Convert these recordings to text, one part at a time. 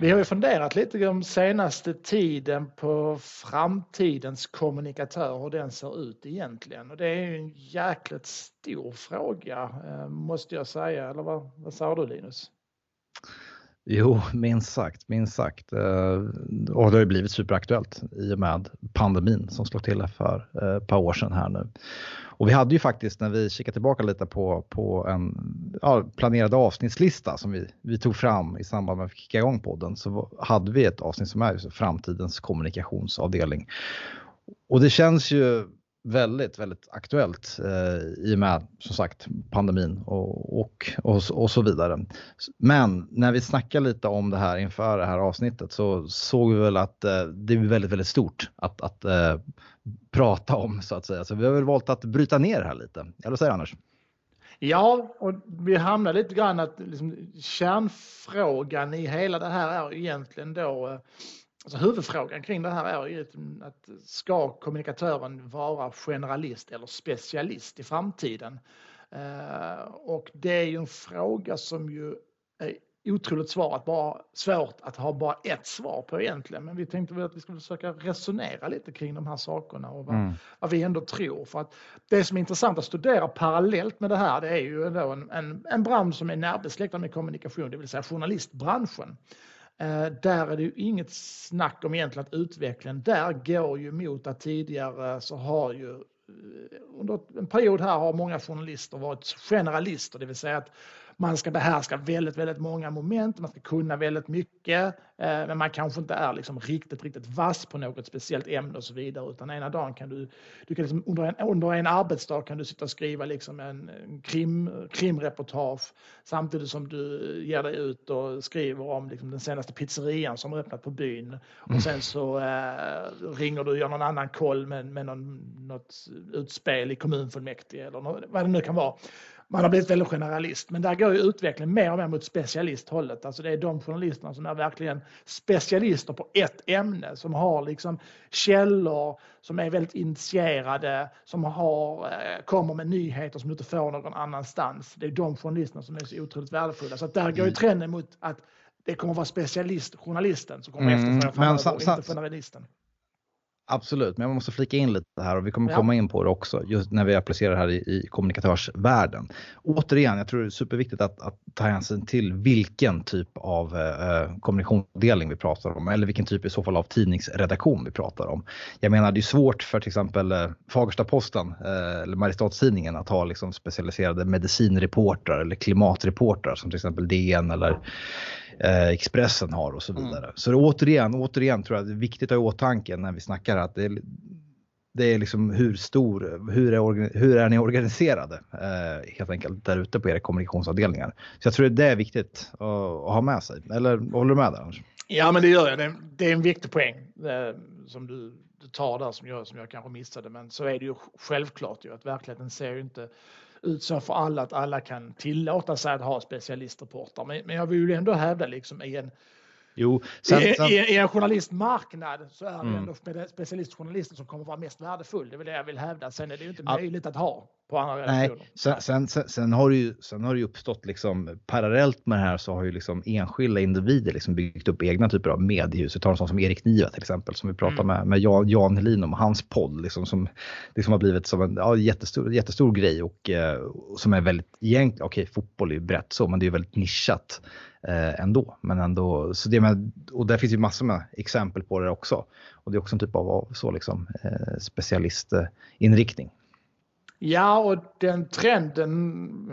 Vi har ju funderat lite om senaste tiden på framtidens kommunikatör, hur den ser ut egentligen. Och det är ju en jäkligt stor fråga, eh, måste jag säga. Eller vad, vad säger du Linus? Jo, minst sagt, minst sagt. Eh, och det har ju blivit superaktuellt i och med pandemin som slog till för eh, ett par år sedan här nu. Och vi hade ju faktiskt när vi kikade tillbaka lite på, på en ja, planerad avsnittslista som vi, vi tog fram i samband med att vi kickade igång podden så hade vi ett avsnitt som är framtidens kommunikationsavdelning. Och det känns ju väldigt, väldigt aktuellt eh, i och med som sagt pandemin och, och, och, och, så vidare. Men när vi snackar lite om det här inför det här avsnittet så såg vi väl att eh, det är väldigt, väldigt stort att, att eh, prata om så att säga. Så vi har väl valt att bryta ner det här lite. Eller vad säger Anders? Ja, och vi hamnar lite grann att liksom, kärnfrågan i hela det här är egentligen då eh, Alltså huvudfrågan kring det här är ju att ska kommunikatören vara generalist eller specialist i framtiden? Eh, och det är ju en fråga som ju är otroligt svår att bara, svårt att ha bara ett svar på egentligen. Men vi tänkte väl att vi skulle försöka resonera lite kring de här sakerna och vad, mm. vad vi ändå tror. För att det som är intressant att studera parallellt med det här det är ju en, en, en bransch som är närbesläktad med kommunikation, det vill säga journalistbranschen. Eh, där är det ju inget snack om egentligen att utvecklingen där går ju mot att tidigare så har ju eh, under en period här har många journalister varit generalister, det vill säga att man ska behärska väldigt, väldigt många moment, man ska kunna väldigt mycket, eh, men man kanske inte är liksom riktigt, riktigt vass på något speciellt ämne och så vidare, utan ena dagen kan du, du kan liksom, under, en, under en arbetsdag kan du sitta och skriva liksom en, en krim, krimreportage samtidigt som du ger dig ut och skriver om liksom den senaste pizzerian som har öppnat på byn. Och sen så eh, ringer du och gör någon annan koll med, med någon, något utspel i kommunfullmäktige eller något, vad det nu kan vara man har blivit väldigt generalist. Men där går ju utvecklingen mer och mer mot specialisthållet. Alltså det är de journalisterna som är verkligen specialister på ett ämne, som har liksom källor, som är väldigt initierade, som har, eh, kommer med nyheter som du inte får någon annanstans. Det är de journalisterna som är så otroligt värdefulla. Så där går ju mm. trenden mot att det kommer att vara specialistjournalisten som kommer mm, efterfråga framöver, inte journalisten. Absolut, men jag måste flika in lite här och vi kommer ja. komma in på det också just när vi applicerar det här i, i kommunikatörsvärlden. Återigen, jag tror det är superviktigt att, att ta hänsyn till vilken typ av eh, kommunikationsdelning vi pratar om eller vilken typ i så fall av tidningsredaktion vi pratar om. Jag menar, det är svårt för till exempel eh, Fagersta-Posten eh, eller Mariestadstidningen att ha liksom, specialiserade medicinreportrar eller klimatreportrar som till exempel DN eller Expressen har och så mm. vidare. Mm. Så återigen, återigen tror jag det är viktigt att ha i åtanke när vi snackar att det är, det är liksom hur stor, hur är, hur är ni organiserade eh, helt enkelt där ute på era kommunikationsavdelningar. Så jag tror det är viktigt att, att ha med sig. Eller håller du med där Anders? Ja men det gör jag. Det är, det är en viktig poäng eh, som du, du tar där som jag, som jag kanske missade. Men så är det ju självklart ju att verkligheten ser ju inte ut så för alla att alla kan tillåta sig att ha specialistrapporter. Men, men jag vill ju ändå hävda liksom i en Jo, sen, sen... I, I, en journalistmarknad så är det mm. ändå specialistjournalisten som kommer vara mest värdefull. Det är väl det jag vill hävda. Sen är det ju inte ja. möjligt att ha på andra. Nej, sen, sen, sen, har det ju sen har det ju uppstått liksom parallellt med det här så har ju liksom enskilda individer liksom byggt upp egna typer av mediehus. Vi tar en sån som Erik Niva till exempel som vi pratar mm. med, med Jan, Jan Helin om hans podd liksom som liksom har blivit som en ja, jättestor, jättestor grej och eh, som är väldigt egentligen, okej fotboll är ju brett så men det är väldigt nischat eh, ändå. Men ändå, så det med, och där finns ju massor med exempel på det också. Och det är också en typ av så liksom, eh, specialistinriktning. Ja, och den trenden,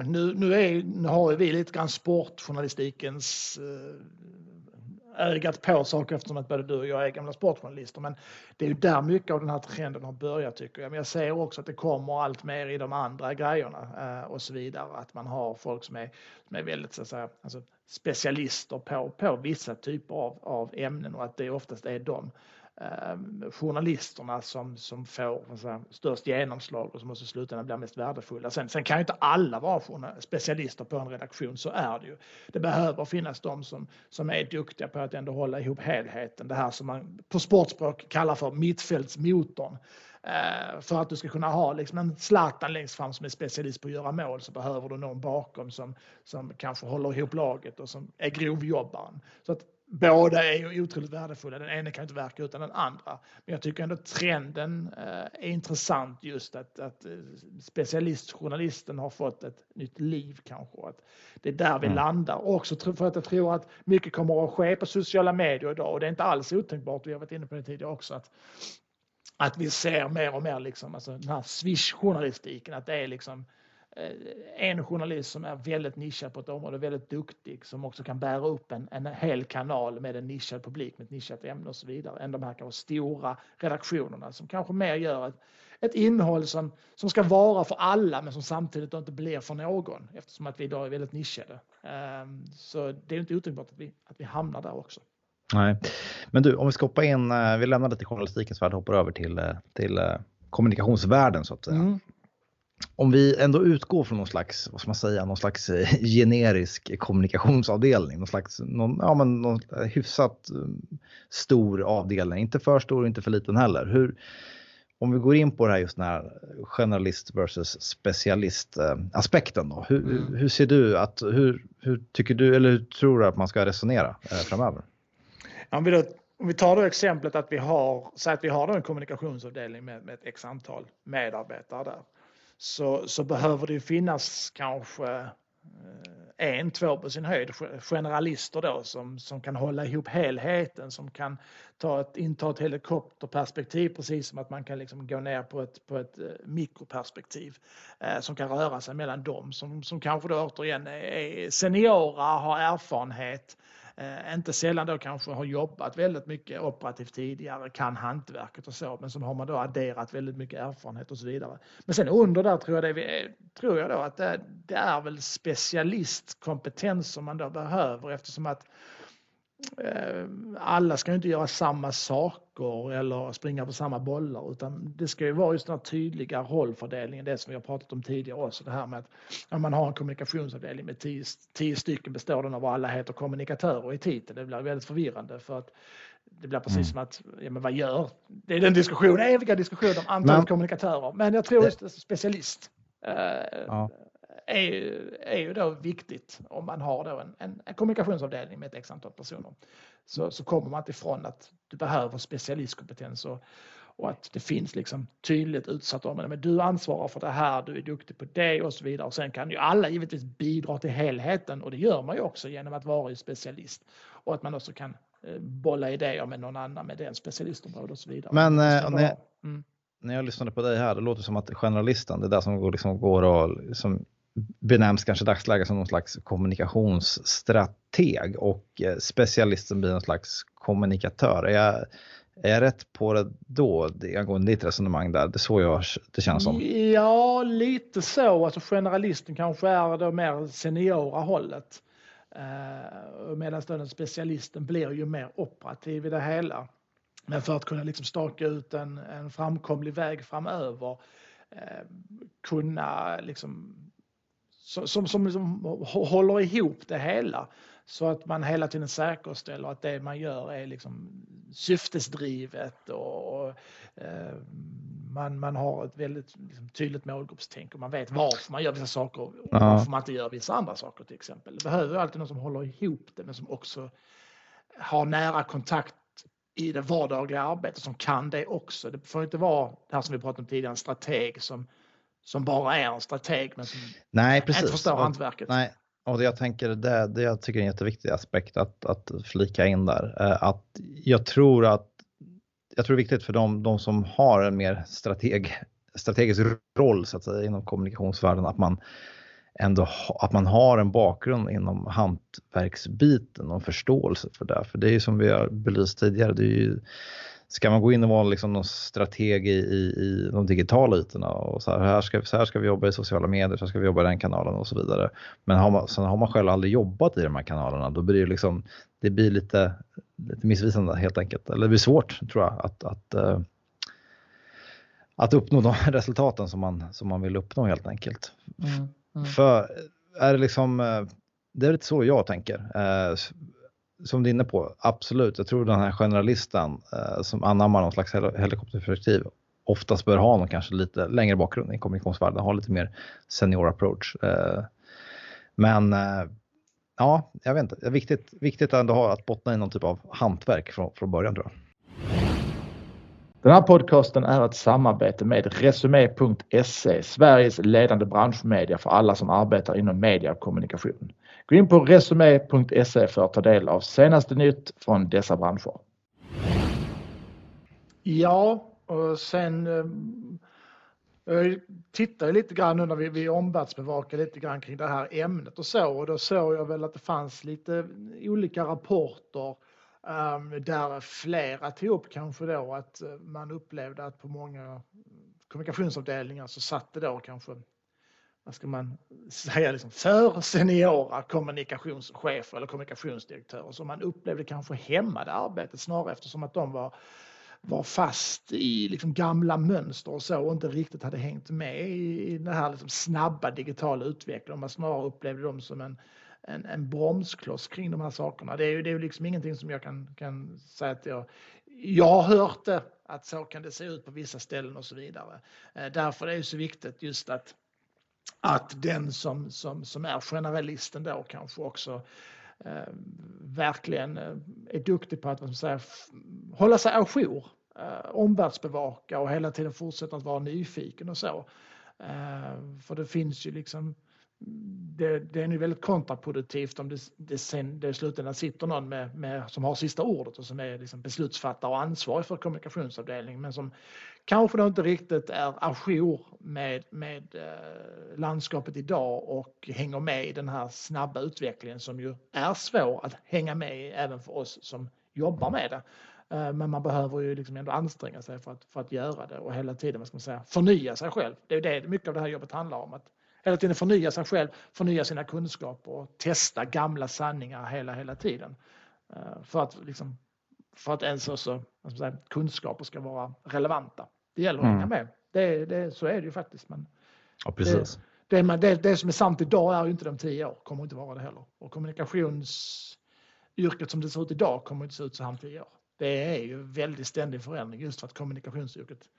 nu, nu, är, nu har vi lite grann sportjournalistikens eh, ögat på saker eftersom att både du och jag är gamla sportjournalister. Men det är ju där mycket av den här trenden har börjat tycker jag. Men jag ser också att det kommer allt mer i de andra grejerna eh, och så vidare. Att man har folk som är, som är väldigt så att säga, alltså, specialister på, på vissa typer av, av ämnen och att det oftast är de Ehm, journalisterna som, som får säga, störst genomslag och som också i slutändan blir mest värdefulla. Sen, sen kan ju inte alla vara specialister på en redaktion, så är det ju. Det behöver finnas de som, som är duktiga på att ändå hålla ihop helheten. Det här som man på sportspråk kallar för mittfältsmotorn. Ehm, för att du ska kunna ha liksom en Zlatan längst fram som är specialist på att göra mål så behöver du någon bakom som, som kanske håller ihop laget och som är grovjobbaren. Så att båda är ju otroligt värdefulla. Den ena kan inte verka utan den andra. Men jag tycker ändå trenden eh, är intressant just att, att eh, specialistjournalisten har fått ett nytt liv kanske. Att det är där vi mm. landar. Också för att jag tror att mycket kommer att ske på sociala medier idag och det är inte alls otänkbart, vi har varit inne på det tidigare också, att, att vi ser mer och mer liksom, alltså den här swish-journalistiken, att det är liksom en journalist som är väldigt nischad på ett område, väldigt duktig, som också kan bära upp en, en hel kanal med en nischad publik, med ett nischat ämne och så vidare, än de här kanske stora redaktionerna som kanske mer gör ett, ett innehåll som, som ska vara för alla men som samtidigt inte blir för någon eftersom att vi idag är väldigt nischade. Um, så det är inte otänkbart att vi, att vi hamnar där också. Nej, men du om vi ska hoppa in, eh, vi lämnar lite journalistikens värld och hoppar över till, eh, till kommunikationsvärlden så att säga. Mm om vi ändå utgår från någon slags, vad ska man säga, någon slags eh, generisk kommunikationsavdelning, någon slags, någon, ja men någon hyfsat eh, stor avdelning, inte för stor och inte för liten heller. Hur, om vi går in på det här just den här generalist versus specialist eh, aspekten då. Hur, mm. hur ser du att, hur, hur tycker du eller hur tror du att man ska resonera framöver? Om vi, då, om vi tar då exemplet att vi har, säg att vi har en kommunikationsavdelning med, med ett x antal medarbetare där så, så behöver det finnas kanske eh, en, två på sin höjd generalister då som, som kan hålla ihop helheten, som kan ta ett, inta ett helikopterperspektiv precis som att man kan liksom gå ner på ett, på ett eh, mikroperspektiv eh, som kan röra sig mellan dem som, som kanske då återigen är seniora, har erfarenhet eh, inte sällan då kanske har jobbat väldigt mycket operativt tidigare, kan hantverket och så, men som har man då adderat väldigt mycket erfarenhet och så vidare. Men sen under där tror jag, det vi, eh, tror jag då att det, det är väl specialistkompetens som man då behöver eftersom att Eh, alla ska inte göra samma sak saker eller springa på samma bollar utan det ska ju vara just den här tydliga rollfördelningen, det som vi har pratat om tidigare också. Det här med att man har en kommunikationsavdelning med tio, tio stycken består den av alla heter kommunikatörer i titeln. Det blir väldigt förvirrande för att det blir precis mm. som att, ja men vad gör? Det är den diskussionen, eviga diskussionen om antalet men, kommunikatörer. Men jag tror just specialist. Eh, ja är, är ju då viktigt om man har då en, en, en kommunikationsavdelning med ett x antal personer. Så, så kommer man inte ifrån att du behöver specialistkompetens och, och att det finns liksom tydligt utsatt område. Men du ansvarar för det här, du är duktig på det och så vidare. Och sen kan ju alla givetvis bidra till helheten och det gör man ju också genom att vara specialist. Och att man också kan eh, bolla idéer med någon annan med den specialistområde och så vidare. Men eh, när, jag, mm. när jag lyssnade på dig här, det låter som att generalisten, det är där som går, liksom går och liksom benämns kanske dagsläget som någon slags kommunikationsstrateg och eh, specialist specialisten blir någon slags kommunikatör. Är jag, är jag rätt på det då, angående ditt resonemang där? Det är så jag, det känns som. Ja, lite så. Alltså generalisten kanske är det mer seniora hållet. Eh, uh, Medan den specialisten blir ju mer operativ i det hela. Men för att kunna liksom staka ut en, en framkomlig väg framöver, uh, kunna liksom som, som, som, håller ihop det hela så att man hela tiden säkerställer att det man gör är liksom syftesdrivet och, och eh, man, man har ett väldigt liksom, tydligt målgruppstänk och man vet varför man gör vissa saker och ja. varför man inte gör vissa andra saker till exempel. Det behöver alltid någon som håller ihop det men som också har nära kontakt i det vardagliga arbetet som kan det också. Det får inte vara det här som vi pratade om tidigare, en strateg som som bara är en strateg men som nej, precis. inte förstår hantverket. Nej. Och jag tänker, det, det jag tycker är en jätteviktig aspekt att, att flika in där, eh, att jag tror att jag tror det är viktigt för de, de som har en mer strateg, strategisk roll så att säga inom kommunikationsvärlden att man ändå att man har en bakgrund inom hantverksbiten och förståelse för det. För det är ju som vi har belyst tidigare, det är ju ska man gå in och vara liksom någon strateg i, i, de digitala ytorna och så här, här ska, så här ska vi jobba i sociala medier, så här ska vi jobba i den kanalen och så vidare. Men har man, sen har man själv aldrig jobbat i de här kanalerna, då blir det liksom, det blir lite, lite missvisande helt enkelt. Eller det blir svårt tror jag att, att, uh, att uppnå de resultaten som man, som man vill uppnå helt enkelt. Mm, mm. För är det liksom, eh, det är lite så jag tänker. Som du är inne på, absolut. Jag tror den här generalisten eh, som anammar någon slags helikopterperspektiv oftast bör ha någon kanske lite längre bakgrund i kommunikationsvärlden, ha lite mer senior approach. Eh, men eh, ja, jag vet inte. Viktigt, viktigt ändå att bottna i någon typ av hantverk från, från början tror jag. Den här podcasten är ett samarbete med Resumé.se, Sveriges ledande branschmedia för alla som arbetar inom media och kommunikation. Gå in på Resumé.se för att ta del av senaste nytt från dessa branscher. Ja, och sen eh, jag tittade lite grann nu när vi, vi omvärldsbevakar lite grann kring det här ämnet och så och då såg jag väl att det fanns lite olika rapporter um, där flera tog upp kanske då att eh, man upplevde att på många kommunikationsavdelningar så satt det då kanske vad ska man säga, liksom för seniora kommunikationschefer eller kommunikationsdirektörer som man upplevde kanske hämmade arbetet snarare eftersom att de var var fast i liksom gamla mönster och så och inte riktigt hade hängt med i, den här liksom snabba digitala utvecklingen. Man snarare upplevde dem som en, en, en bromskloss kring de här sakerna. Det är ju det är liksom ingenting som jag kan, kan säga att jag... Jag har hört det, att så kan det se ut på vissa ställen och så vidare. Eh, därför är det så viktigt just att att den som, som, som är generalisten då kanske också eh, verkligen eh, är duktig på att vad man säger, hålla sig ajour, eh, omvärldsbevaka och hela tiden fortsätta att vara nyfiken och så. Eh, för det finns ju liksom det, det är nu väldigt kontraproduktivt om det, det, sen, det i slutändan sitter någon med, med, som har sista ordet och som är liksom beslutsfattare och ansvarig för kommunikationsavdelningen men som kanske då inte riktigt är ajour med, med eh, landskapet idag och hänger med i den här snabba utvecklingen som ju är svår att hänga med i även för oss som jobbar med det. Eh, men man behöver ju liksom ändå anstränga sig för att, för att göra det och hela tiden vad ska man säga, förnya sig själv. Det är det mycket av det här jobbet handlar om. Att hela tiden förnya sig själv, förnya sina kunskaper och testa gamla sanningar hela, hela tiden. Eh, för att, liksom, för att ens också, säga, kunskaper ska vara relevanta. Det gäller att mm. hänga med. Det, det, så är det ju faktiskt. Men ja, precis. Det, det, det, det som är sant idag är ju inte de tio år, kommer inte vara det heller. Och kommunikationsyrket som det ser ut idag kommer inte se ut så här om tio år. Det är ju väldigt ständig förändring just för att kommunikationsyrket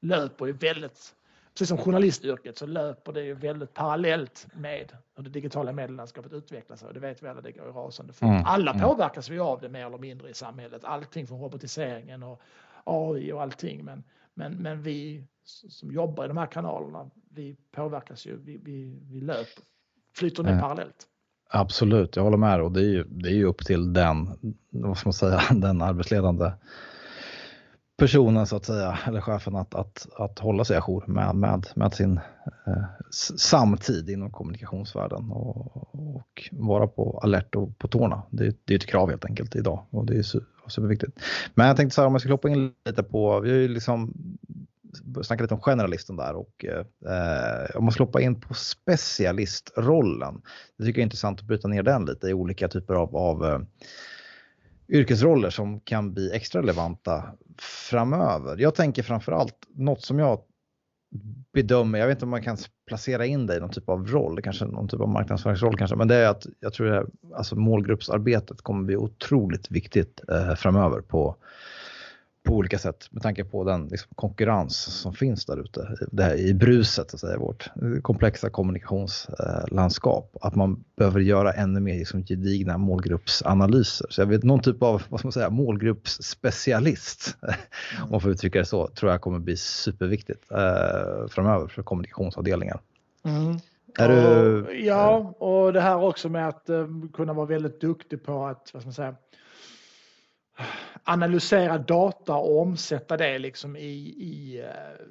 löper ju väldigt precis som journalistyrket så löper det ju väldigt parallellt med hur det digitala medielandskapet utvecklas och det vet vi alla, det går ju rasande fort. Mm. Alla mm. påverkas vi av det mer eller mindre i samhället, allting från robotiseringen och AI och allting. Men, men, men vi som jobbar i de här kanalerna, vi påverkas ju, vi, vi, vi löper, flyter med mm. parallellt. Absolut, jag håller med och det är ju, det är ju upp till den, vad ska man säga, den arbetsledande personen så att säga, eller chefen att, att, att hålla sig ajour med, med, med sin eh, samtid inom kommunikationsvärlden och, och, vara på alert och på tårna. Det, det är ett krav helt enkelt idag och det är superviktigt. Men jag tänkte så här om jag skulle hoppa in lite på, vi har ju liksom snackat lite om generalisten där och eh, om man ska hoppa in på specialistrollen. Det tycker jag är intressant att bryta ner den lite i olika typer av, av eh, yrkesroller som kan bli extra relevanta framöver. Jag tänker framförallt något som jag bedömer, jag vet inte om man kan placera in det i någon typ av roll, kanske någon typ av marknadsföringsroll kanske, men det är att jag tror att alltså målgruppsarbetet kommer bli otroligt viktigt eh, framöver på på olika sätt med tanke på den liksom, konkurrens som finns där ute i bruset, så att säga, vårt komplexa kommunikationslandskap. Att man behöver göra ännu mer liksom, gedigna målgruppsanalyser. Så jag vet någon typ av vad ska man säga, målgruppsspecialist, mm. om man får uttrycka det så, tror jag kommer bli superviktigt eh, framöver för kommunikationsavdelningar. Mm. Är och, du, ja, och det här också med att uh, kunna vara väldigt duktig på att vad ska man säga, analysera data och omsätta det liksom i, i eh,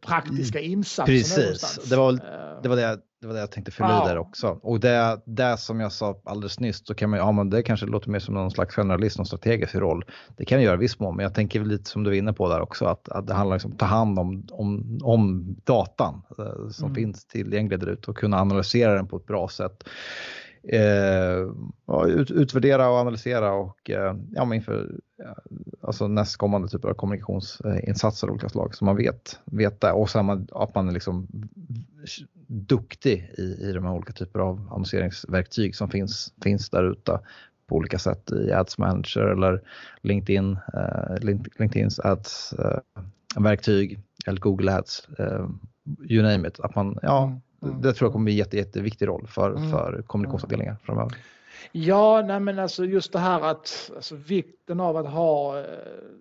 praktiska mm. insatser. Precis, det var, eh. det, var det, det var det jag tänkte fylla ja. där också. Och det, det som jag sa alldeles nyss, så kan man, ja men det kanske låter mer som någon slags generalist, någon strategisk roll. Det kan jag göra i viss mån, men jag tänker lite som du är inne på där också, att, att det handlar om att ta hand om, om, om datan eh, som mm. finns tillgänglig där ute och kunna analysera den på ett bra sätt eh, ut, utvärdera och analysera och eh, ja, inför alltså nästkommande typer av kommunikationsinsatser av olika slag så man vet, vet det och sen man, att man är liksom duktig i, i de här olika typer av annonseringsverktyg som finns, finns där ute på olika sätt i Ads Manager eller LinkedIn, eh, LinkedIns Ads eh, verktyg eller Google Ads, eh, you name it. Att man, ja, mm mm. Det tror jag kommer bli en jätte, jätteviktig roll för, mm. för kommunikationsavdelningar framöver. Ja, nej men alltså just det här att alltså vikten av att ha eh,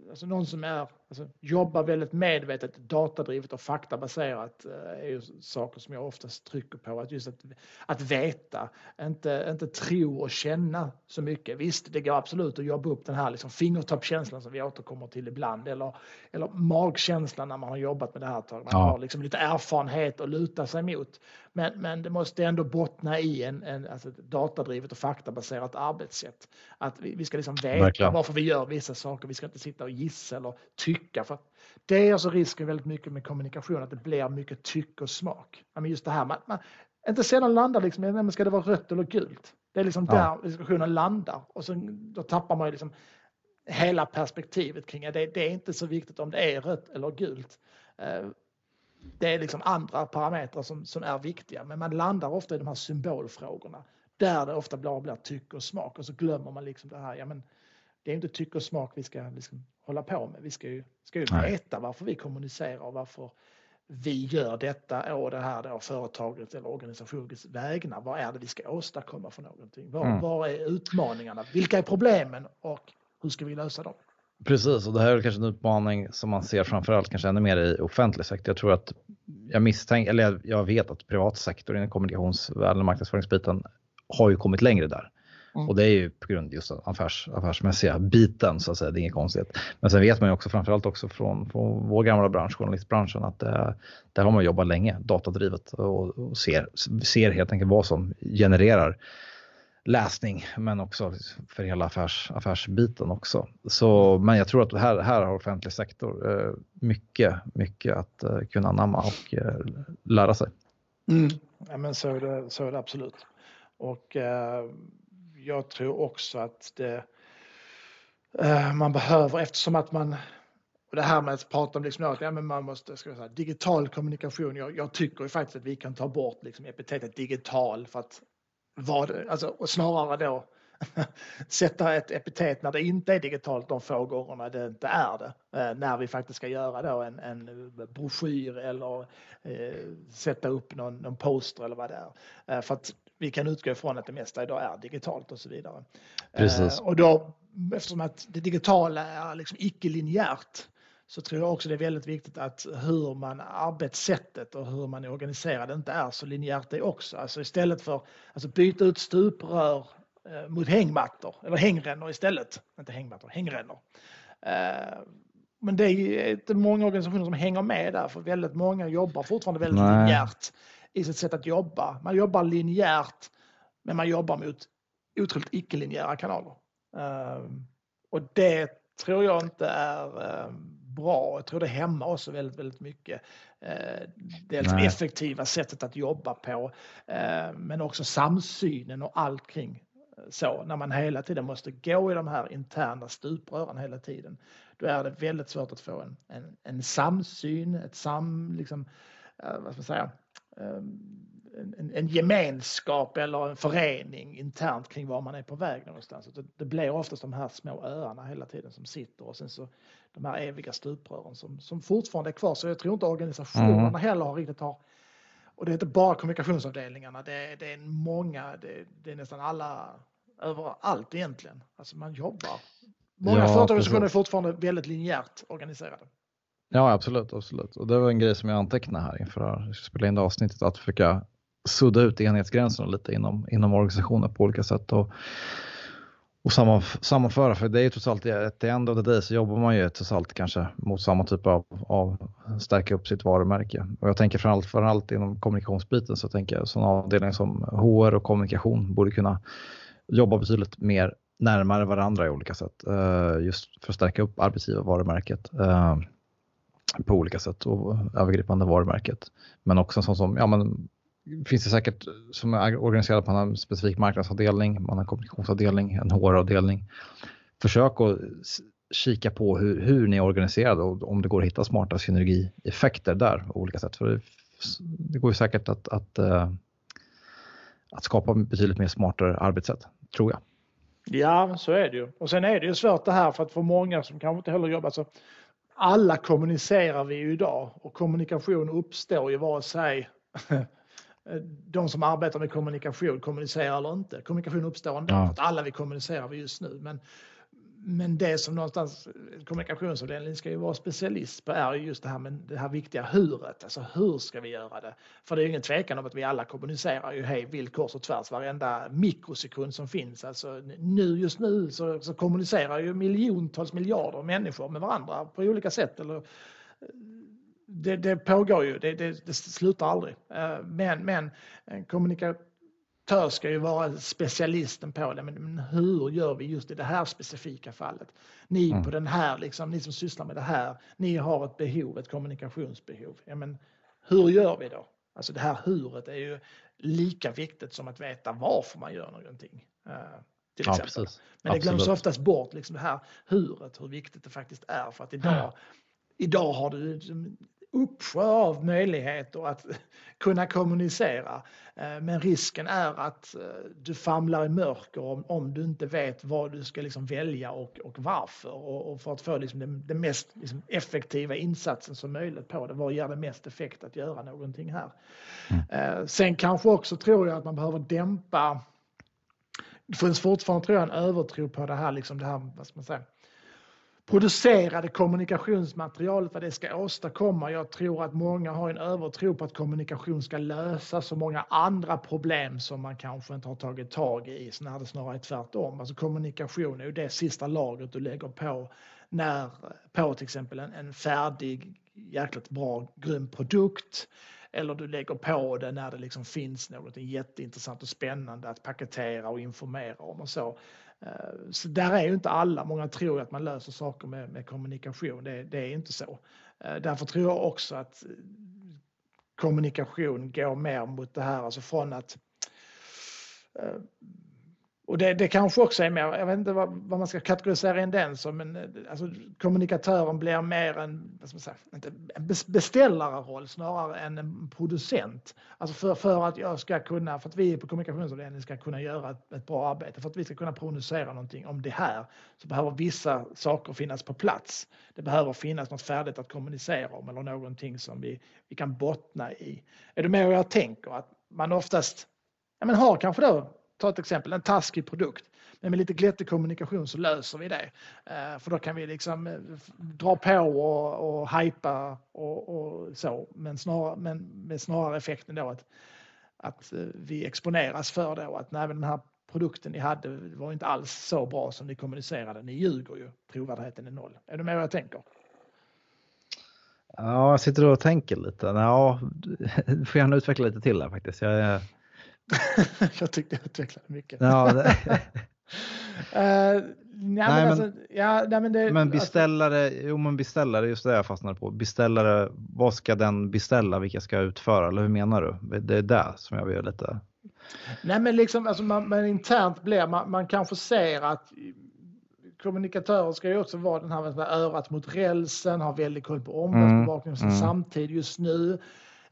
alltså någon som är, alltså jobbar väldigt medvetet, datadrivet och faktabaserat eh, är ju saker som jag oftast trycker på. Att just att, att veta, inte, inte tro och känna så mycket. Visst, det går absolut att jobba upp den här liksom fingertoppkänslan som vi återkommer till ibland eller, eller magkänslan när man har jobbat med det här ett tag. Man ja. har liksom lite erfarenhet att luta sig mot. Men, men det måste ändå bottna i en, en alltså datadrivet och faktabaserat arbetssätt. Att vi, vi ska liksom veta Verkligen. varför vi gör vissa saker. Vi ska inte sitta och gissa eller tycka. För det är alltså risken väldigt mycket med kommunikation, att det blir mycket tycke och smak. Men just det här, man, man, inte sällan landar liksom, men ska det vara rött eller gult? Det är liksom ja. där diskussionen landar och sen, då tappar man ju liksom hela perspektivet kring det. Det är inte så viktigt om det är rött eller gult. Eh, det är liksom andra parametrar som, som är viktiga, men man landar ofta i de här symbolfrågorna där det ofta blir, blir tycke och smak och så glömmer man liksom det här. Ja, men det är inte tycke och smak vi ska liksom hålla på med. Vi ska ju, ska ju veta varför vi kommunicerar och varför vi gör detta å det här då företaget eller organisationens vägnar. Vad är det vi ska åstadkomma för någonting? Vad, mm. vad är utmaningarna? Vilka är problemen och hur ska vi lösa dem? Precis, och det här är kanske en utmaning som man ser framförallt kanske ännu mer i offentlig sektor. Jag tror att jag misstänker, eller jag vet att privatsektorn inom kommunikationsvärlden och marknadsföringsbiten har ju kommit längre där. Mm. Och det är ju på grund av just affärs, affärsmässiga biten så att säga, det är inget konstigt. Men sen vet man ju också framförallt också från, från vår gamla bransch, journalistbranschen, att det, där har man jobbat länge, datadrivet och, och ser, ser helt enkelt vad som genererar läsning men också för hela affärs, affärsbiten också. Så, men jag tror att här, här har offentlig sektor eh, mycket, mycket att eh, kunna anamma och eh, lära sig. Mm. Ja, men så, är det, så är det absolut. Och eh, jag tror också att det, eh, man behöver, eftersom att man och det här med att prata om liksom, ja, men man måste, ska säga, digital kommunikation. Jag, jag tycker ju faktiskt att vi kan ta bort liksom, epitetet digital för att vad, alltså, och snarare då sätta ett epitet när det inte är digitalt de få gångerna det inte är det. Eh, när vi faktiskt ska göra då en, en broschyr eller eh, sätta upp någon, någon poster eller vad det är. Eh, för att vi kan utgå ifrån att det mesta idag är digitalt och så vidare. Precis. Eh, och då, eftersom att det digitala är liksom icke-linjärt så tror jag också det är väldigt viktigt att hur man arbetssättet och hur man är organiserad inte är så linjärt det också. Alltså istället för alltså byta ut stuprör eh, mot hängmattor eller hängrännor istället. Inte hängmattor, hängrännor. Eh, men det är inte många organisationer som hänger med där för väldigt många jobbar fortfarande väldigt Nej. linjärt i sitt sätt att jobba. Man jobbar linjärt men man jobbar mot otroligt icke-linjära kanaler. Eh, och det tror jag inte är bra. Jag tror det hämmar oss väldigt, väldigt mycket. Eh, dels Nej. effektiva sättet att jobba på, eh, men också samsynen och allt kring eh, så. När man hela tiden måste gå i de här interna stuprören hela tiden, då är det väldigt svårt att få en, en, en samsyn, ett sam, liksom, vad ska man säga, en, en, gemenskap eller en förening internt kring var man är på väg någonstans. Det, det blir oftast de här små öarna hela tiden som sitter och sen så de här eviga stuprören som, som fortfarande är kvar. Så jag tror inte organisationerna mm. heller har riktigt har och det är inte bara kommunikationsavdelningarna, det, det är många, det, det, är nästan alla, överallt egentligen. Alltså man jobbar. Många ja, företagsorganisationer är fortfarande väldigt linjärt organiserade. Ja, absolut, absolut. Och det var en grej som jag antecknade här inför att spela in det avsnittet, att försöka sudda ut enhetsgränserna lite inom, inom organisationen på olika sätt. Och, och sammanföra, för det är ju trots allt, at the end of the day så jobbar man ju trots allt kanske mot samma typ av, av stärka upp sitt varumärke. Och jag tänker framförallt, framförallt inom kommunikationsbiten så tänker jag sådana avdelningar som HR och kommunikation borde kunna jobba betydligt mer närmare varandra i olika sätt. Eh, just för att stärka upp arbetsgivarvarumärket. Eh, på olika sätt och övergripande varumärket. Men också en sån som, ja men finns det säkert som är organiserad på en specifik marknadsavdelning, man har en kommunikationsavdelning, en HR-avdelning. Försök att kika på hur, hur ni är organiserade och om det går att hitta smarta synergieffekter där på olika sätt. För det, det går ju säkert att, att, att, att skapa betydligt mer smartare arbetssätt, tror jag. Ja, så är det ju. Och sen är det ju svårt det här för att för många som kanske inte heller jobbar så alla kommunicerar vi ju idag och kommunikation uppstår ju vare sig de som arbetar med kommunikation kommunicerar eller inte. Kommunikation uppstår ändå ja. för att alla vi kommunicerar just nu. Men men det som någonstans kommunikationsavdelningen ska ju vara specialist på är just det här med det här viktiga huret. Alltså hur ska vi göra det? För det är ju ingen tvekan om att vi alla kommunicerar ju hej vilt kors och tvärs varenda mikrosekund som finns. Alltså nu just nu så, så kommunicerar ju miljontals miljarder människor med varandra på olika sätt. Eller, eh, det, det pågår ju, det, det, det slutar aldrig. Eh, men, men eh, kommunikation aktör ska ju vara specialisten på det, men hur gör vi just i det här specifika fallet? Ni mm. på den här, liksom, ni som sysslar med det här, ni har ett behov, ett kommunikationsbehov. Ja, men hur gör vi då? Alltså det här huret är ju lika viktigt som att veta varför man gör någonting. Uh, till exempel. Ja, men det glöms Absolut. oftast bort, liksom det här huret, hur viktigt det faktiskt är. För att idag, idag har du uppsjö av möjligheter att kunna kommunicera. Eh, men risken är att eh, du famlar i mörker om, om du inte vet vad du ska liksom välja och, och varför. Och, och för att få liksom den, den mest liksom effektiva insatsen som möjligt på det. Vad ger det mest effekt att göra någonting här? Mm. Eh, sen kanske också tror jag att man behöver dämpa det finns fortfarande tror jag en övertro på det här, liksom det här vad ska man säga, producerade kommunikationsmaterialet, vad det ska åstadkomma. Jag tror att många har en övertro på att kommunikation ska lösa så många andra problem som man kanske inte har tagit tag i, när det snarare är tvärtom. Alltså kommunikation är ju det sista lagret du lägger på när, på till exempel en, en färdig, jäkligt bra, grym produkt eller du lägger på det när det liksom finns något jätteintressant och spännande att paketera och informera om och så. Eh, så där är ju inte alla. Många tror att man löser saker med, med kommunikation. Det, det, är inte så. Eh, därför tror jag också att eh, kommunikation går mer mot det här, alltså från att och det, det kanske också är mer, jag vet inte vad, vad man ska kategorisera in den som, men eh, alltså, kommunikatören blir mer en, vad ska man säga, inte, en beställarroll snarare än en producent. Alltså för, för att jag ska kunna, för att vi på kommunikationsavdelningen ska kunna göra ett, ett, bra arbete, för att vi ska kunna producera någonting om det här, så behöver vissa saker finnas på plats. Det behöver finnas något färdigt att kommunicera om eller någonting som vi, vi kan bottna i. Är du med hur jag tänker? Att man oftast ja, men har kanske då ta ett exempel, en taskig produkt. Men med lite glättig kommunikation så löser vi det. Eh, för då kan vi liksom eh, dra på och, och hypa och, och så. Men snar, men med snarare effekten då att, att eh, vi exponeras för det och att nej, den här produkten ni hade var inte alls så bra som ni kommunicerade. Ni ljuger ju. Trovärdigheten är noll. Är du med vad jag tänker? Ja, jag sitter och tänker lite. Ja, du får gärna utveckla lite till där faktiskt. Jag är jag tyckte jag utvecklade mycket. Ja, det... uh, nej, men, alltså, ja, nej, men, det, men alltså- beställare, alltså... jo men beställare, just det jag fastnade på. Beställare, vad ska den beställa, vilka ska utföra, eller hur menar du? Det är det som jag vill lite... Nej men liksom, alltså man, man internt blir, man, man kanske ser att kommunikatörer ska ju också vara den här örat mot rälsen, ha väldigt koll på omvärldsbevakningen mm. mm. samtidigt just nu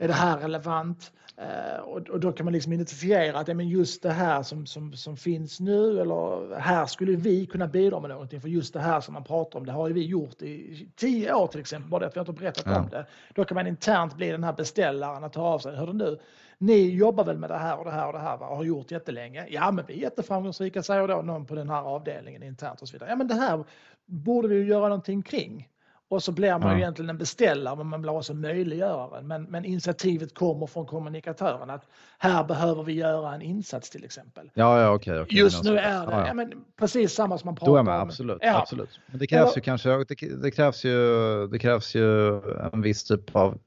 är det här relevant? Eh, och, då kan man liksom identifiera att ja, men just det här som, som, som finns nu eller här skulle vi kunna bidra med någonting för just det här som man pratar om det har ju vi gjort i tio år till exempel bara det att vi inte berättat ja. om det. Då kan man internt bli den här beställaren att ta av sig. Hör nu, ni jobbar väl med det här och det här och det här va? och har gjort jättelänge. Ja men vi är jätteframgångsrika säger då någon på den här avdelningen internt och så vidare. Ja men det här borde vi ju göra någonting kring. Och så blir man ja. ju egentligen en beställare men man blir också möjliggöraren. Men, men initiativet kommer från kommunikatören att här behöver vi göra en insats till exempel. Ja, ja okej. Okay, okay. Just nu är det ja, ja. men, precis samma som man pratar Då är man, om. Absolut, absolut. Men det krävs ju kanske, det, det, krävs ju, det krävs ju en viss typ av,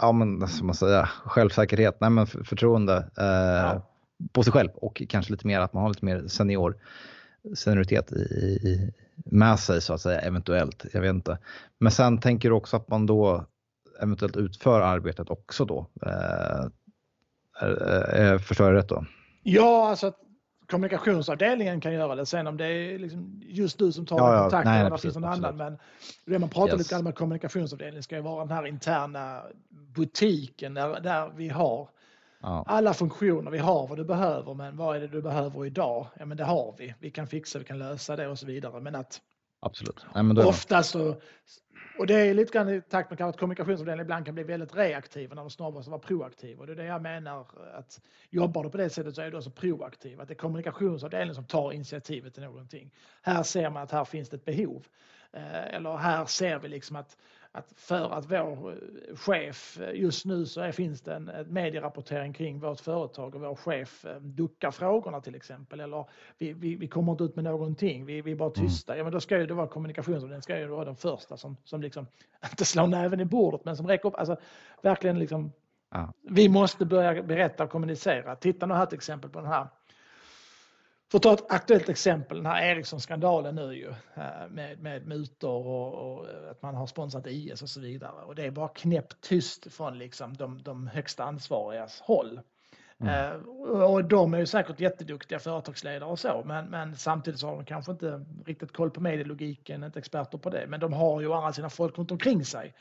ja men som man säger, självsäkerhet, nej men förtroende eh, på sig själv och kanske lite mer att man har lite mer senior senioritet i, i, med sig så att säga, eventuellt. Jag vet inte. Men sen tänker du också att man då eventuellt utför arbetet också då? Eh, eh, förstår jag rätt då? Ja, alltså att kommunikationsavdelningen kan göra det. Sen om det är liksom just du som tar ja, ja. kontakt eller det finns någon annan. Men det man pratar yes. lite grann med kommunikationsavdelningen ska ju vara den här interna butiken där, där vi har Ja. Alla funktioner vi har vad du behöver, men vad är det du behöver idag? Ja, men det har vi. Vi kan fixa, vi kan lösa det och så vidare. Men att Absolut. Nej, men. Ofta så, och det är lite grann i takt med att kommunikationsavdelningen ibland kan bli väldigt reaktiva när de snarare ska vara proaktiva. Och det är det jag menar att jobbar du på det sättet så är du också proaktiv. Att det är kommunikationsavdelningen som tar initiativet till någonting. Här ser man att här finns det ett behov. Eh, eller här ser vi liksom att att för att vår eh, chef, eh, just nu så finns det en, en medierapportering kring vårt företag och vår chef eh, duckar frågorna till exempel eller vi, vi, vi kommer inte ut med någonting, vi, vi är bara mm. tysta. Mm. Ja men då ska ju det vara kommunikationsavdelningen, ska ju vara den första som, som liksom, inte slår näven i bordet men som räcker upp, alltså verkligen liksom ja. Vi måste börja berätta och kommunicera. Titta nu här till exempel på den här för att ta ett aktuellt exempel, den här Ericsson-skandalen nu ju eh, med, med mutor och, och, att man har sponsrat IS och så vidare. Och det är bara knäppt tyst från liksom de, de högsta ansvarigas håll. Mm. Uh, och de är ju säkert jätteduktiga företagsledare och så, men, men samtidigt så har de kanske inte riktigt koll på medielogiken, inte experter på det. Men de har ju alla sina folk runt omkring sig.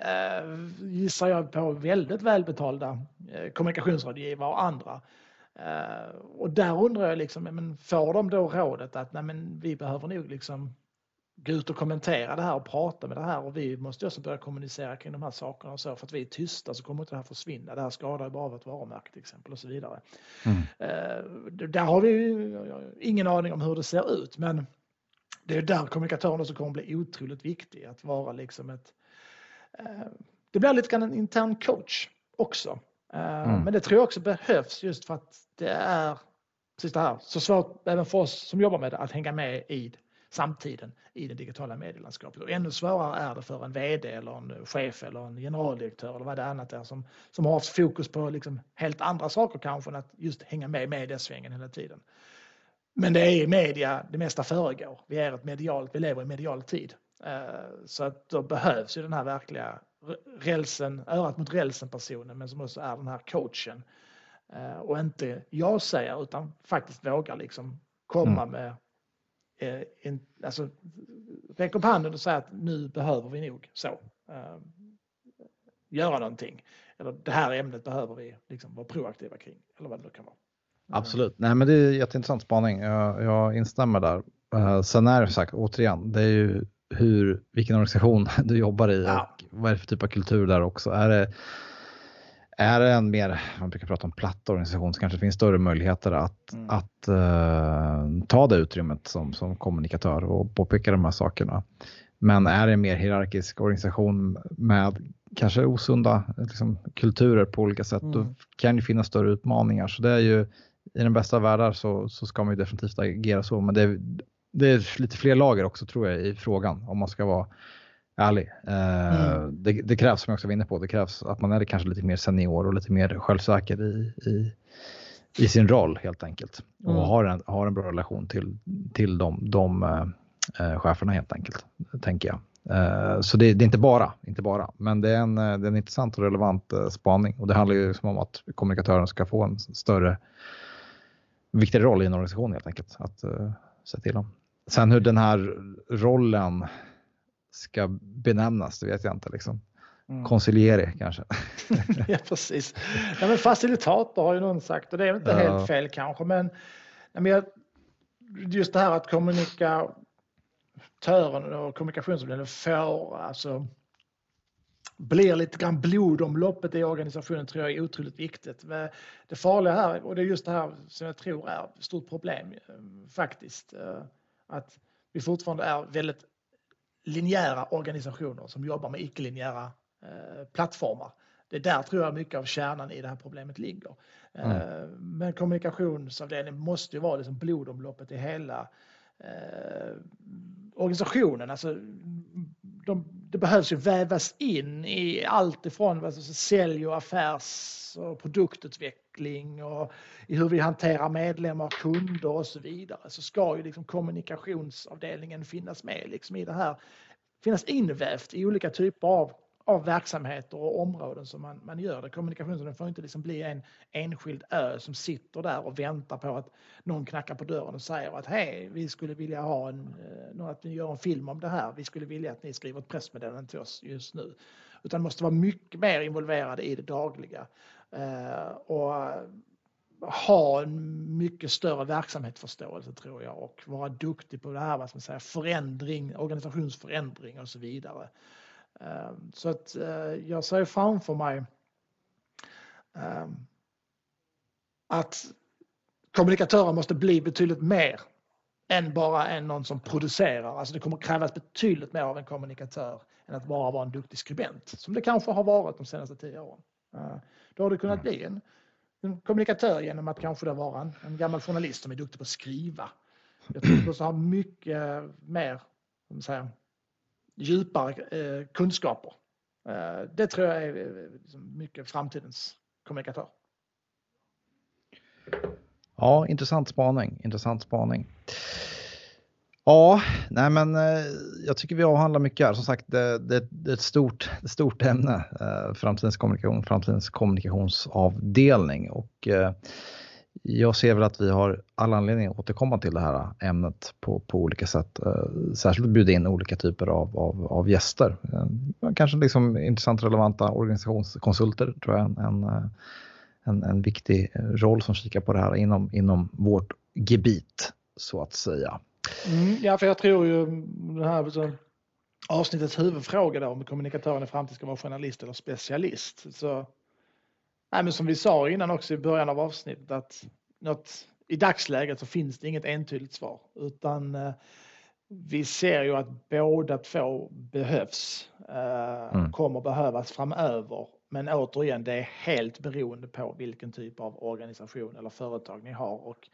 Uh, gissar jag på väldigt välbetalda uh, kommunikationsrådgivare och andra och där undrar jag, liksom, men får de då rådet att nej, men vi behöver nog liksom gå ut och kommentera det här och prata med det här och vi måste också börja kommunicera kring de här sakerna och så för att vi är tysta så kommer inte det här försvinna. Det här skadar ju bara vårt varumärke till exempel och så vidare. Mm. Uh, där har vi ingen aning om hur det ser ut men det är där kommunikatören också kommer bli otroligt viktig att vara liksom ett uh, det blir lite grann en intern coach också. Eh, mm. Men det tror jag också behövs just för att det är precis det här, så svårt även för oss som jobbar med det att hänga med i samtiden i det digitala medielandskapet. Och ännu svårare är det för en VD eller en chef eller en generaldirektör eller vad det annat är som, som har haft fokus på liksom helt andra saker kanske än att just hänga med i mediasvängen hela tiden. Men det är i media det mesta föregår. Vi är ett medialt, vi lever i medial tid. Eh, så att då behövs ju den här verkliga rälsen, örat mot rälsen personen men som också är den här coachen. Eh, och inte jag säger utan faktiskt vågar liksom komma mm. med eh, en, alltså räck upp handen och säga att nu behöver vi nog så eh, göra någonting. Eller det här ämnet behöver vi liksom vara proaktiva kring. Eller vad det nu kan vara. Absolut, nej men det är jätteintressant spaning. Jag, jag instämmer där. Sen är det sagt återigen, det är ju hur, vilken organisation du jobbar i ja. och vad är det för typ av kultur där också. Är det, är det en mer, man brukar prata om platt organisation, så kanske det finns större möjligheter att, mm. att uh, ta det utrymmet som, som kommunikatör och påpeka de här sakerna. Men är det en mer hierarkisk organisation med kanske osunda liksom, kulturer på olika sätt, mm. då kan det finnas större utmaningar. Så det är ju i den bästa av världar så, så ska man ju definitivt agera så, men det är, det är lite fler lager också tror jag i frågan om man ska vara ärlig. Eh, mm. det, det, krävs, som jag också var inne på, det krävs att man är kanske lite mer senior och lite mer självsäker i, i, i sin roll helt enkelt. Mm. Och har en, har en bra relation till, till de, de äh, cheferna helt enkelt, tänker jag. Äh, så det, det, är inte bara, inte bara, men det är en, det är en intressant och relevant äh, spaning och det handlar ju om att kommunikatören ska få en större, viktigare roll i en organisation helt enkelt. Att äh, se till dem. Sen hur den här rollen ska benämnas, det vet jag inte. Liksom. Mm. Conciliere kanske. ja, precis. Ja, men facilitator har ju någon sagt och det är inte ja. helt fel kanske. Men, men just det här att kommunikatören och kommunikationsavdelningen får alltså blir lite grann blodomloppet i organisationen tror jag är otroligt viktigt. Det farliga här, och det är just det här som jag tror är ett stort problem eh, faktiskt, eh, att vi fortfarande är väldigt linjära organisationer som jobbar med icke-linjära eh, plattformar. Det är där tror jag mycket av kärnan i det här problemet ligger. Mm. Eh, men kommunikationsavdelningen måste ju vara liksom blodomloppet i hela eh, organisationen. Alltså, de, det behövs ju vävas in i allt ifrån alltså, sälj och affärs och produktutveckling och i hur vi hanterar medlemmar, kunder och så vidare så ska ju liksom kommunikationsavdelningen finnas med liksom i det här, finnas invävt i olika typer av av verksamheter och områden som man, man gör det. Kommunikationen får inte liksom bli en enskild ö som sitter där och väntar på att någon knackar på dörren och säger att hej, vi skulle vilja ha en, eh, att ni gör en film om det här. Vi skulle vilja att ni skriver ett pressmeddelande till oss just nu. Utan måste vara mycket mer involverade i det dagliga. Eh, och eh, ha en mycket större verksamhetsförståelse tror jag och vara duktig på det här, vad ska man säga, förändring, organisationsförändring och så vidare. Ehm, så att eh, jag ser framför mig ehm, att kommunikatörer måste bli betydligt mer än bara en någon som producerar. Alltså det kommer krävas betydligt mer av en kommunikatör än att bara vara en duktig skribent som det kanske har varit de senaste tio åren. Eh, då har det kunnat bli en, en kommunikatör genom att kanske då vara en, en gammal journalist som är duktig på att skriva. Jag tror att du måste ha mycket mer säga, djupare eh, kunskaper. Eh, det tror jag är eh, liksom mycket framtidens kommunikatör. Ja, intressant spaning. Intressant spaning. Ja, nej men eh, jag tycker vi avhandlar mycket här. Som sagt, det, det, det är ett stort, ett stort ämne, eh, framtidens kommunikation, framtidens kommunikationsavdelning. Och eh, jag ser väl att vi har all anledning att återkomma till det här ämnet på, på olika sätt. Eh, särskilt bjuda in olika typer av, av, av gäster. Eh, kanske liksom intressant relevanta organisationskonsulter tror jag en, en, eh, en, en viktig roll som kikar på det här inom, inom vårt gebit så att säga. Mm, ja, för jag tror ju det här så, avsnittets huvudfråga då, om kommunikatören i framtiden ska vara journalist eller specialist. Så, nej, men som vi sa innan också i början av avsnittet att något, i dagsläget så finns det inget entydigt svar utan eh, vi ser ju att båda två behövs, eh, mm. kommer behövas framöver. Men återigen, det är helt beroende på vilken typ av organisation eller företag ni har och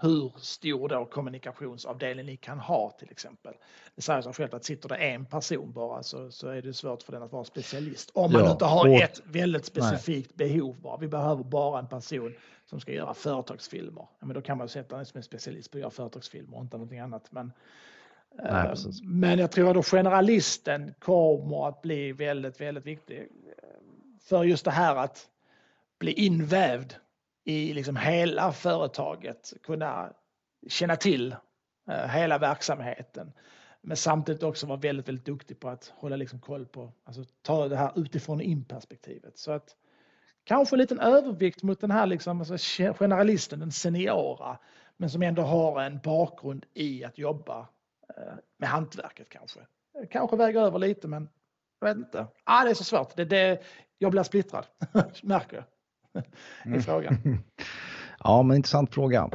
hur stor då kommunikationsavdelning ni kan ha till exempel. Det säger sig självt att sitter det en person bara så, så är det svårt för den att vara specialist. Om man ja, inte har och, ett väldigt specifikt nej. behov bara. Vi behöver bara en person som ska göra företagsfilmer. Ja, men då kan man sätta den som en specialist på att göra företagsfilmer och inte någonting annat. Men, nej, eh, men jag tror att generalisten kommer att bli väldigt, väldigt viktig för just det här att bli invävd i liksom hela företaget, kunna känna till eh, hela verksamheten. Men samtidigt också vara väldigt, väldigt duktig på att hålla liksom koll på, alltså ta det här utifrån och in perspektivet. Så att kanske en liten övervikt mot den här liksom, alltså generalisten, den seniora, men som ändå har en bakgrund i att jobba eh, med hantverket kanske. Kanske väga över lite, men jag vet inte. Ah, det är så svårt. Det, det, jag blir splittrad, märker jag i mm. frågan. ja, men intressant fråga.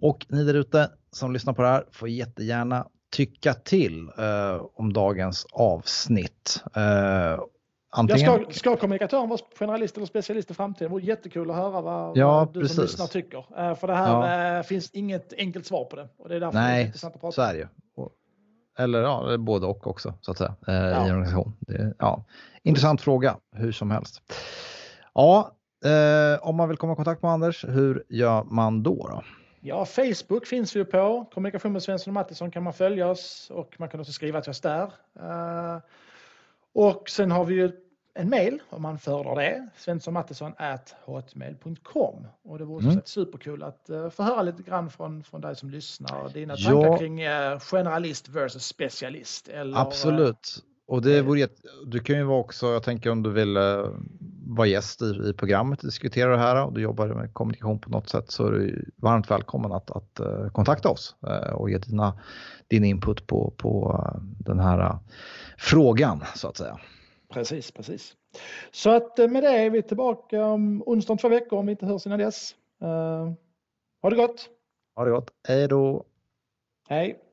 Och ni där ute som lyssnar på det här får jättegärna tycka till eh, om dagens avsnitt. Eh, antingen... ska, ska kommunikatören vara generalist eller specialist i framtiden? Det vore jättekul att höra vad, ja, vad du precis. som lyssnar tycker. Eh, för det här ja. Eh, finns inget enkelt svar på det. Och det är därför Nej, det är intressant att prata. så är det ju. Eller ja, både och också så att säga eh, ja. i en organisation. Det, ja. Intressant fråga hur som helst. Ja, Eh, om man vill komma i kontakt med Anders, hur gör man då? då? Ja, Facebook finns vi på. Kommunikation med Svensson och Mattisson kan man följa oss och man kan också skriva till oss där. Eh, och sen har vi ju en mail om man föredrar det. svenssonmattisson.hotmail.com och det vore mm. superkul att uh, få höra lite grann från, från dig som lyssnar. Dina tankar ja. kring uh, generalist versus specialist. Eller, Absolut. Och det vore, du kan ju vara också, jag tänker om du vill uh, vara gäst i, i programmet och diskutera det här och du jobbar med kommunikation på något sätt så är du varmt välkommen att, att uh, kontakta oss uh, och ge dina, din input på, på den här frågan så att säga. Precis, precis. Så att med det är vi tillbaka om onsdag om två veckor om vi inte hörs innan dess. ha det gott! Ha det gott! Hej då! Hej!